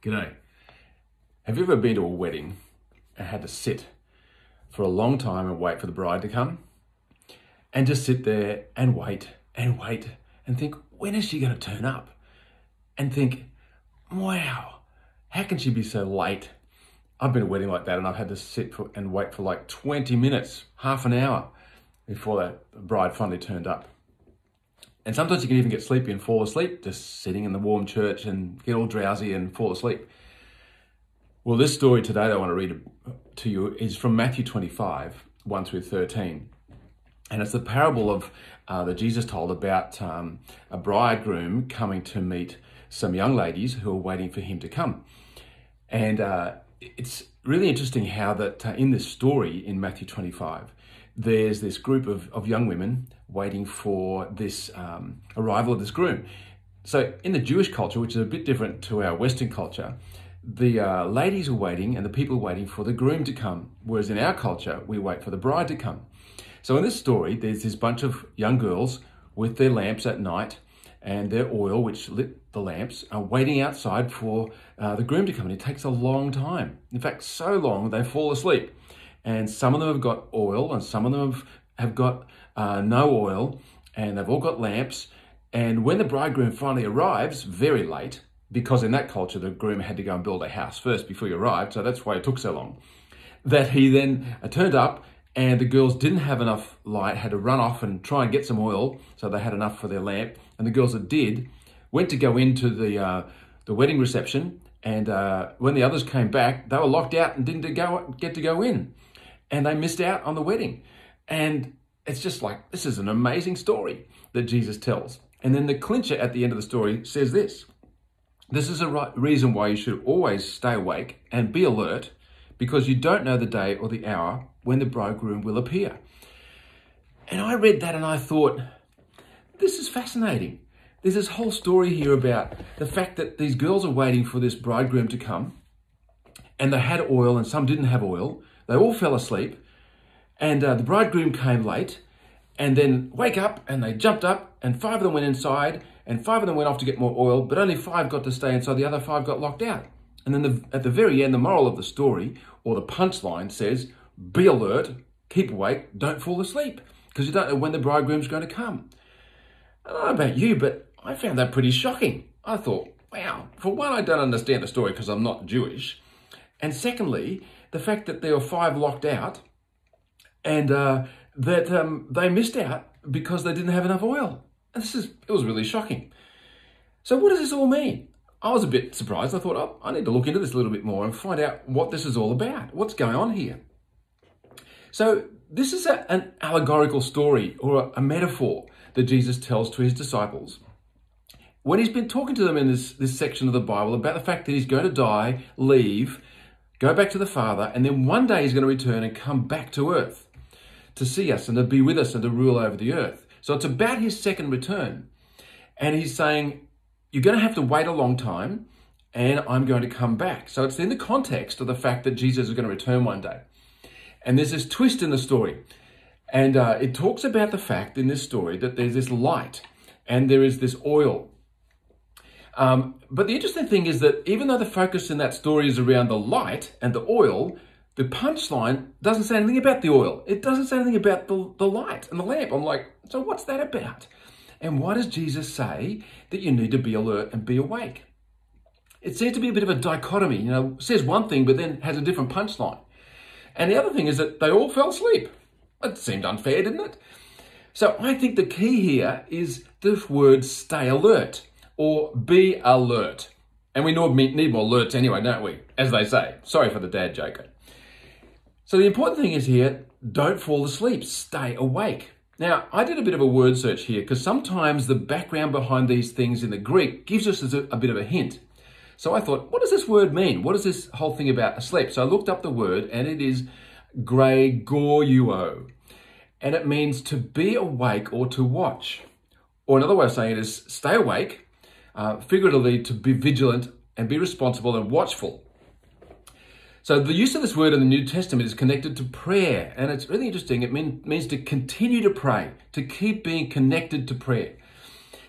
G'day. Have you ever been to a wedding and had to sit for a long time and wait for the bride to come? And just sit there and wait and wait and think, when is she going to turn up? And think, wow, how can she be so late? I've been a wedding like that and I've had to sit for, and wait for like 20 minutes, half an hour before the bride finally turned up. And sometimes you can even get sleepy and fall asleep just sitting in the warm church and get all drowsy and fall asleep. Well, this story today that I want to read to you is from Matthew 25, 1 through 13. And it's the parable of uh, that Jesus told about um, a bridegroom coming to meet some young ladies who are waiting for him to come. And uh, it's really interesting how that uh, in this story in Matthew 25, there's this group of, of young women waiting for this um, arrival of this groom. So, in the Jewish culture, which is a bit different to our Western culture, the uh, ladies are waiting and the people are waiting for the groom to come. Whereas in our culture, we wait for the bride to come. So, in this story, there's this bunch of young girls with their lamps at night and their oil, which lit the lamps, are waiting outside for uh, the groom to come. And it takes a long time. In fact, so long they fall asleep and some of them have got oil, and some of them have, have got uh, no oil, and they've all got lamps. And when the bridegroom finally arrives, very late, because in that culture the groom had to go and build a house first before he arrived, so that's why it took so long. That he then uh, turned up, and the girls didn't have enough light, had to run off and try and get some oil, so they had enough for their lamp. And the girls that did went to go into the uh, the wedding reception, and uh, when the others came back, they were locked out and didn't go, get to go in and they missed out on the wedding. And it's just like, this is an amazing story that Jesus tells. And then the clincher at the end of the story says this This is a right reason why you should always stay awake and be alert because you don't know the day or the hour when the bridegroom will appear. And I read that and I thought, this is fascinating. There's this whole story here about the fact that these girls are waiting for this bridegroom to come, and they had oil and some didn't have oil, they all fell asleep, and uh, the bridegroom came late, and then wake up, and they jumped up, and five of them went inside, and five of them went off to get more oil, but only five got to stay inside. The other five got locked out. And then the, at the very end, the moral of the story, or the punchline, says, "Be alert, keep awake, don't fall asleep, because you don't know when the bridegroom's going to come." I don't know about you, but I found that pretty shocking. I thought, wow, for one, I don't understand the story because I'm not Jewish. And secondly, the fact that there were five locked out and uh, that um, they missed out because they didn't have enough oil. And this is, it was really shocking. So, what does this all mean? I was a bit surprised. I thought, oh, I need to look into this a little bit more and find out what this is all about. What's going on here? So, this is a, an allegorical story or a, a metaphor that Jesus tells to his disciples when he's been talking to them in this, this section of the Bible about the fact that he's going to die, leave, go back to the Father, and then one day he's going to return and come back to earth to see us and to be with us and to rule over the earth. So it's about his second return. And he's saying, You're going to have to wait a long time, and I'm going to come back. So it's in the context of the fact that Jesus is going to return one day. And there's this twist in the story. And uh, it talks about the fact in this story that there's this light and there is this oil um, but the interesting thing is that even though the focus in that story is around the light and the oil, the punchline doesn't say anything about the oil. It doesn't say anything about the, the light and the lamp. I'm like, so what's that about? And why does Jesus say that you need to be alert and be awake? It seems to be a bit of a dichotomy, you know, says one thing but then has a different punchline. And the other thing is that they all fell asleep. It seemed unfair, didn't it? So I think the key here is the word stay alert or be alert. And we need more alerts anyway, don't we? As they say. Sorry for the dad joke. So the important thing is here, don't fall asleep, stay awake. Now, I did a bit of a word search here because sometimes the background behind these things in the Greek gives us a, a bit of a hint. So I thought, what does this word mean? What is this whole thing about asleep? So I looked up the word and it is gregoreuo. And it means to be awake or to watch. Or another way of saying it is stay awake uh, figuratively to be vigilant and be responsible and watchful. So the use of this word in the New Testament is connected to prayer, and it's really interesting. It mean, means to continue to pray, to keep being connected to prayer.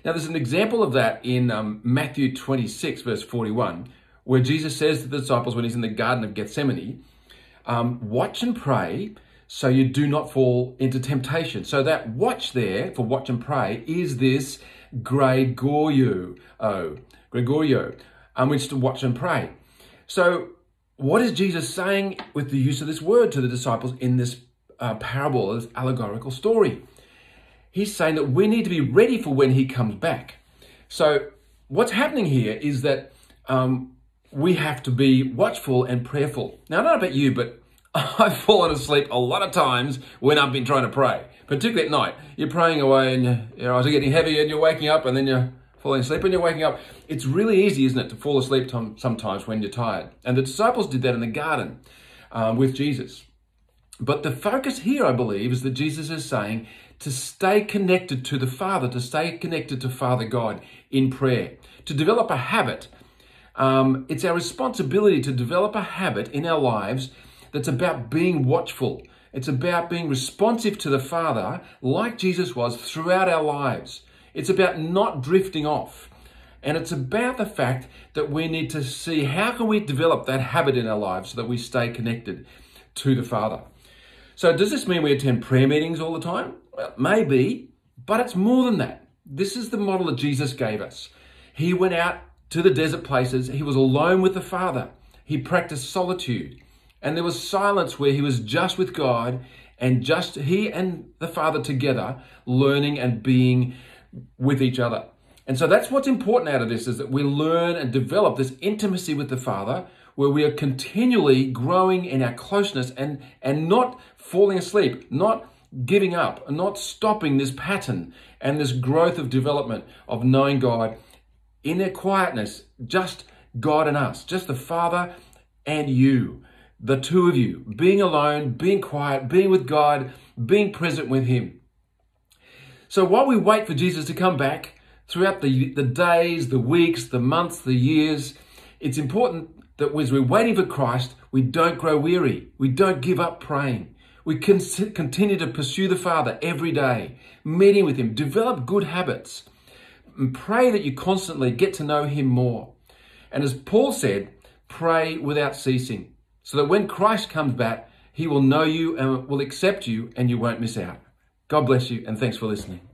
Now, there's an example of that in um, Matthew 26, verse 41, where Jesus says to the disciples when he's in the Garden of Gethsemane, um, watch and pray so you do not fall into temptation. So that watch there for watch and pray is this Gregorio, oh, Gregorio, um, which to watch and pray. So what is Jesus saying with the use of this word to the disciples in this uh, parable, this allegorical story? He's saying that we need to be ready for when he comes back. So what's happening here is that um, we have to be watchful and prayerful. Now, I don't know about you, but I've fallen asleep a lot of times when I've been trying to pray, particularly at night. You're praying away and your eyes are getting heavy and you're waking up and then you're falling asleep and you're waking up. It's really easy, isn't it, to fall asleep sometimes when you're tired. And the disciples did that in the garden um, with Jesus. But the focus here, I believe, is that Jesus is saying to stay connected to the Father, to stay connected to Father God in prayer, to develop a habit. Um, it's our responsibility to develop a habit in our lives that's about being watchful. It's about being responsive to the Father like Jesus was throughout our lives. It's about not drifting off. And it's about the fact that we need to see how can we develop that habit in our lives so that we stay connected to the Father. So does this mean we attend prayer meetings all the time? Well, maybe, but it's more than that. This is the model that Jesus gave us. He went out to the desert places. He was alone with the Father. He practiced solitude. And there was silence where he was just with God and just he and the Father together, learning and being with each other. And so that's what's important out of this is that we learn and develop this intimacy with the Father where we are continually growing in our closeness and, and not falling asleep, not giving up, not stopping this pattern and this growth of development of knowing God in their quietness, just God and us, just the Father and you the two of you, being alone, being quiet, being with God, being present with Him. So while we wait for Jesus to come back, throughout the, the days, the weeks, the months, the years, it's important that as we're waiting for Christ, we don't grow weary. We don't give up praying. We can continue to pursue the Father every day, meeting with Him, develop good habits, and pray that you constantly get to know Him more. And as Paul said, pray without ceasing so that when Christ comes back, he will know you and will accept you and you won't miss out. God bless you and thanks for listening.